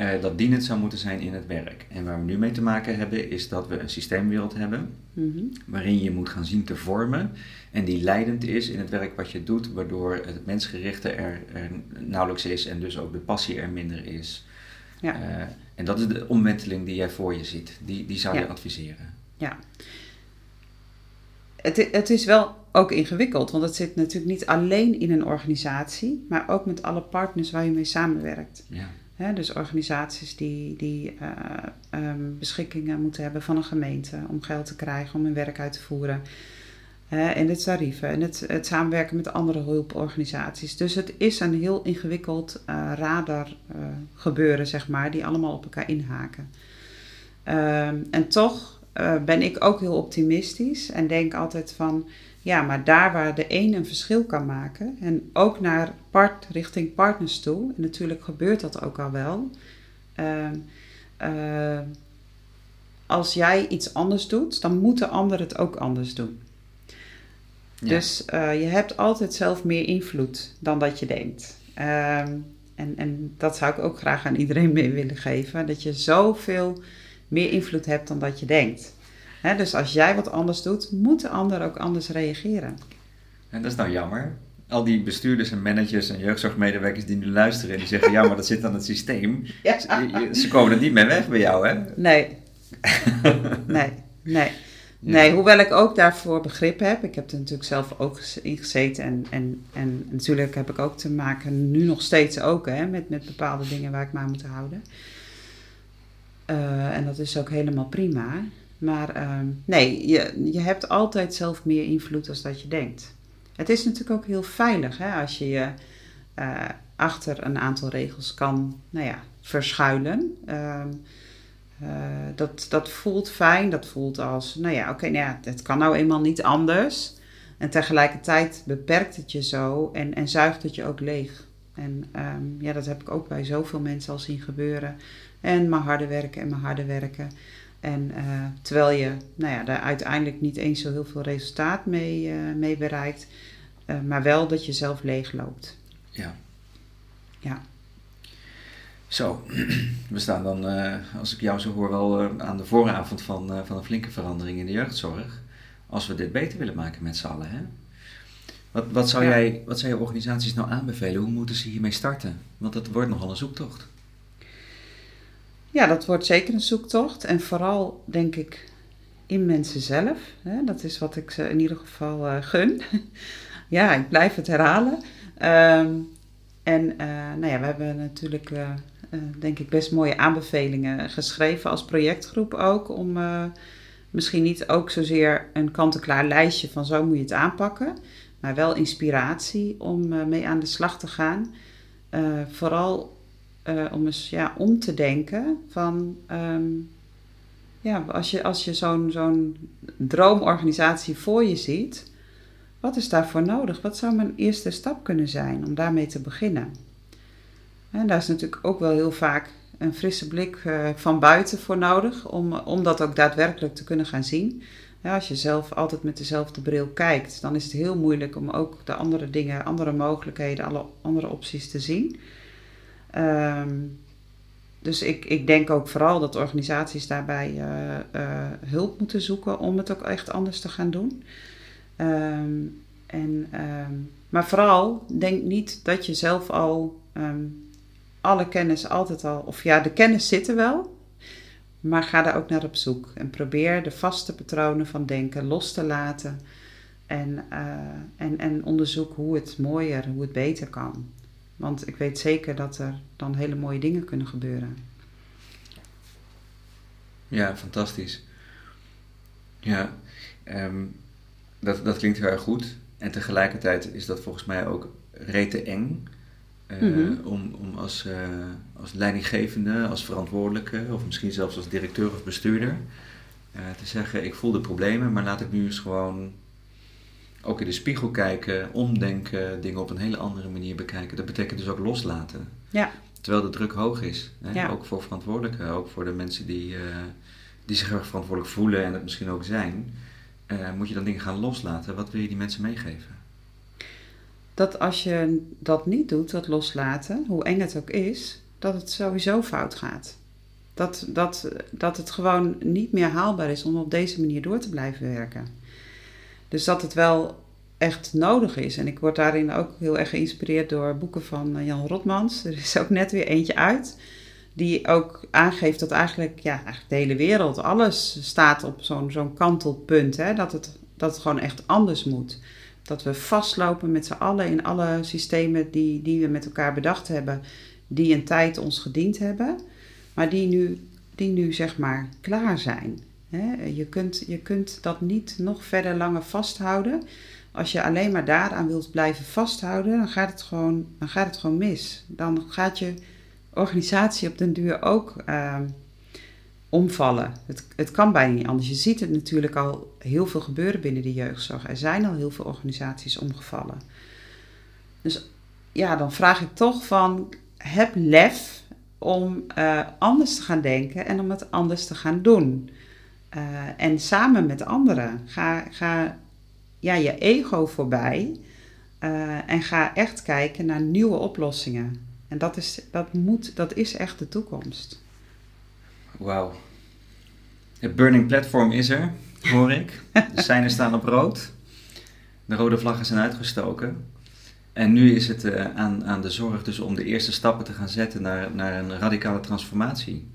Eh, dat dienend zou moeten zijn in het werk. En waar we nu mee te maken hebben, is dat we een systeemwereld hebben Mhm. waarin je moet gaan zien te vormen en die leidend is in het werk wat je doet, waardoor het mensgerichte er, er nauwelijks is en dus ook de passie er minder is. Ja. Eh, en dat is de omwenteling die jij voor je ziet. Die, die zou je Ja. adviseren. Het, i- het is wel ook ingewikkeld, want het zit natuurlijk niet alleen in een organisatie, maar ook met alle partners waar je mee samenwerkt. Ja. Dus organisaties die, die eh, ehm, beschikkingen moeten hebben van een gemeente om geld te krijgen om hun werk uit te voeren. En de tarieven en het, het samenwerken met andere hulporganisaties. Dus het is een heel ingewikkeld eh radar eh, gebeuren, zeg maar, die allemaal op elkaar inhaken. Ehm, en toch ben ik ook heel optimistisch en denk altijd van, ja, maar daar waar de een een verschil kan maken en ook naar part, richting partners toe, en natuurlijk gebeurt dat ook al wel. ehm, eh, als jij iets anders doet, dan moet de ander het ook anders doen. Ja. Dus eh, je hebt altijd zelf meer invloed dan dat je denkt. Ehm, en, en dat zou ik ook graag aan iedereen mee willen geven. Dat je zoveel meer invloed hebt dan dat je denkt. Dus als jij wat anders doet, moet de ander ook anders reageren. En dat is nou jammer. Al die bestuurders en managers en jeugdzorgmedewerkers die nu luisteren en die zeggen, ja, maar dat zit aan het systeem. Ze, ze komen er niet mee weg bij jou, hè? Nee. nee, nee. Nee, hoewel ik ook daarvoor begrip heb. Ik heb er natuurlijk zelf ook in gezeten. En, en, en natuurlijk heb ik ook te maken, nu nog steeds ook, hè, met, met bepaalde dingen waar ik me aan moet houden. Eh, en dat is ook helemaal prima. Maar ehm, nee, je, je hebt altijd zelf meer invloed dan dat je denkt. Het is natuurlijk ook heel veilig hè, als je je eh, achter een aantal regels kan nou ja, verschuilen. Ehm, eh, dat, dat voelt fijn, dat voelt als, nou ja, oké, nou ja, het kan nou eenmaal niet anders. En tegelijkertijd beperkt het je zo en, en zuigt het je ook leeg. En ehm, ja, dat heb ik ook bij zoveel mensen al zien gebeuren. En maar harder werken en maar harder werken. En eh, terwijl je nou ja, daar uiteindelijk niet eens zo heel veel resultaat mee, mee bereikt. eh, maar wel dat je zelf leeg loopt. Ja. Ja. Zo, we staan dan, als ik jou zo hoor, wel aan de vooravond van, van een flinke verandering in de jeugdzorg. Als we dit beter willen maken met z'n allen, hè? Wat, wat, zou Ja. jij, wat zou je organisaties nou aanbevelen? Hoe moeten ze hiermee starten? Want het wordt nogal een zoektocht. Ja, dat wordt zeker een zoektocht. En vooral, denk ik, in mensen zelf. Hè? Dat is wat ik ze in ieder geval eh, gun. ja, ik blijf het herhalen. Ehm, en eh, nou ja, we hebben natuurlijk, eh, denk ik, best mooie aanbevelingen geschreven als projectgroep ook. Om misschien niet ook zozeer een kant-en-klaar lijstje van zo moet je het aanpakken. Maar wel inspiratie om mee aan de slag te gaan. Vooral eh, om eens ja, om te denken van ehm, ja, als je, als je zo'n zo'n droomorganisatie voor je ziet, wat is daarvoor nodig? Wat zou mijn eerste stap kunnen zijn om daarmee te beginnen? En daar is natuurlijk ook wel heel vaak een frisse blik eh, van buiten voor nodig om, om dat ook daadwerkelijk te kunnen gaan zien. Als je zelf altijd met dezelfde bril kijkt, dan is het heel moeilijk om ook de andere dingen, andere mogelijkheden, alle andere opties te zien. Ehm, dus ik, ik denk ook vooral dat organisaties daarbij eh, eh, hulp moeten zoeken om het ook echt anders te gaan doen. Ehm, en, ehm, maar vooral denk niet dat je zelf al alle kennis altijd al, of ja, de kennis zit er wel, maar ga daar ook naar op zoek. En probeer de vaste patronen van denken los te laten. En, eh, en, en onderzoek hoe het mooier, hoe het beter kan. Want ik weet zeker dat er dan hele mooie dingen kunnen gebeuren. Ja, fantastisch. Ja, ehm, dat, dat klinkt heel erg goed. En tegelijkertijd is dat volgens mij ook rete eng. eh, Mhm. om, om als, eh, als leidinggevende, als verantwoordelijke, of misschien zelfs als directeur of bestuurder, eh, te zeggen: Ik voel de problemen, maar laat ik nu eens gewoon ook in de spiegel kijken, omdenken, dingen op een hele andere manier bekijken. Dat betekent dus ook loslaten. Ja. Terwijl de druk hoog is. Hè? Ja. Ook voor verantwoordelijken, ook voor de mensen die, eh, die zich erg verantwoordelijk voelen en het misschien ook zijn. eh, moet je dan dingen gaan loslaten. Wat wil je die mensen meegeven? Dat als je dat niet doet, dat loslaten, hoe eng het ook is, dat het sowieso fout gaat. Dat, dat, dat het gewoon niet meer haalbaar is om op deze manier door te blijven werken. Dus dat het wel echt nodig is. En ik word daarin ook heel erg geïnspireerd door boeken van eh, Jan Rotmans. Er is ook net weer eentje uit. Die ook aangeeft dat eigenlijk, ja, de hele wereld, alles staat op zo'n zo'n kantelpunt. Hè? Dat, het, dat gewoon echt anders moet. Dat we vastlopen met z'n allen in alle systemen die, die we met elkaar bedacht hebben, die een tijd ons gediend hebben, maar die nu, die nu zeg maar klaar zijn. Je kunt, je kunt dat niet nog verder langer vasthouden. Als je alleen maar daaraan wilt blijven vasthouden, dan gaat het gewoon, dan gaat het gewoon mis. Dan gaat je organisatie op den duur ook uh, omvallen. Het, het kan bijna niet anders. Je ziet het natuurlijk al heel veel gebeuren binnen de jeugdzorg. Er zijn al heel veel organisaties omgevallen. Dus ja, dan vraag ik toch van, heb lef om uh, anders te gaan denken en om het anders te gaan doen. Uh, en samen met anderen. Ga, ga ja, je ego voorbij uh, en ga echt kijken naar nieuwe oplossingen. En dat is, dat moet, dat is echt de toekomst. Wauw. Het burning platform is er, hoor ik. De seinen staan op rood. De rode vlaggen zijn uitgestoken. En nu is het uh, aan, aan de zorg dus om de eerste stappen te gaan zetten naar, naar een radicale transformatie.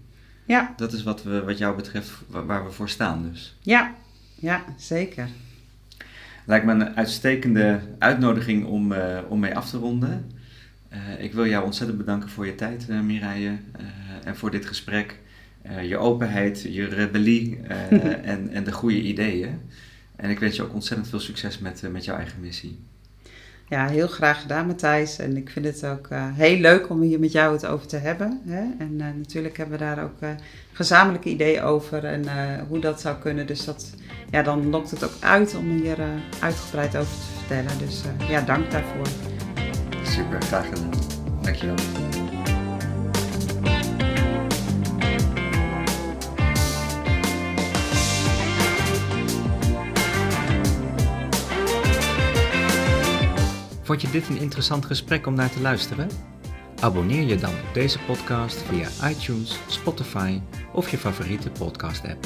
Ja. Dat is wat, we, wat jou betreft waar, we voor staan dus. Ja, ja zeker. Lijkt me een uitstekende uitnodiging om, uh, om mee af te ronden. Uh, ik wil jou ontzettend bedanken voor je tijd, uh, Mireille, en voor dit gesprek. je openheid, je rebellie en, en de goede ideeën. En ik wens je ook ontzettend veel succes met, met jouw eigen missie. Ja, heel graag gedaan, Matthijs. En ik vind het ook uh, heel leuk om hier met jou het over te hebben. Hè? En uh, natuurlijk hebben we daar ook uh, gezamenlijke ideeën over en hoe dat zou kunnen. Dus dat, ja, dan lokt het ook uit om hier uitgebreid over te vertellen. Dus ja, dank daarvoor. Super, graag gedaan. Dankjewel. Vond je dit een interessant gesprek om naar te luisteren? Abonneer je dan op deze podcast via iTunes, Spotify of je favoriete podcast app.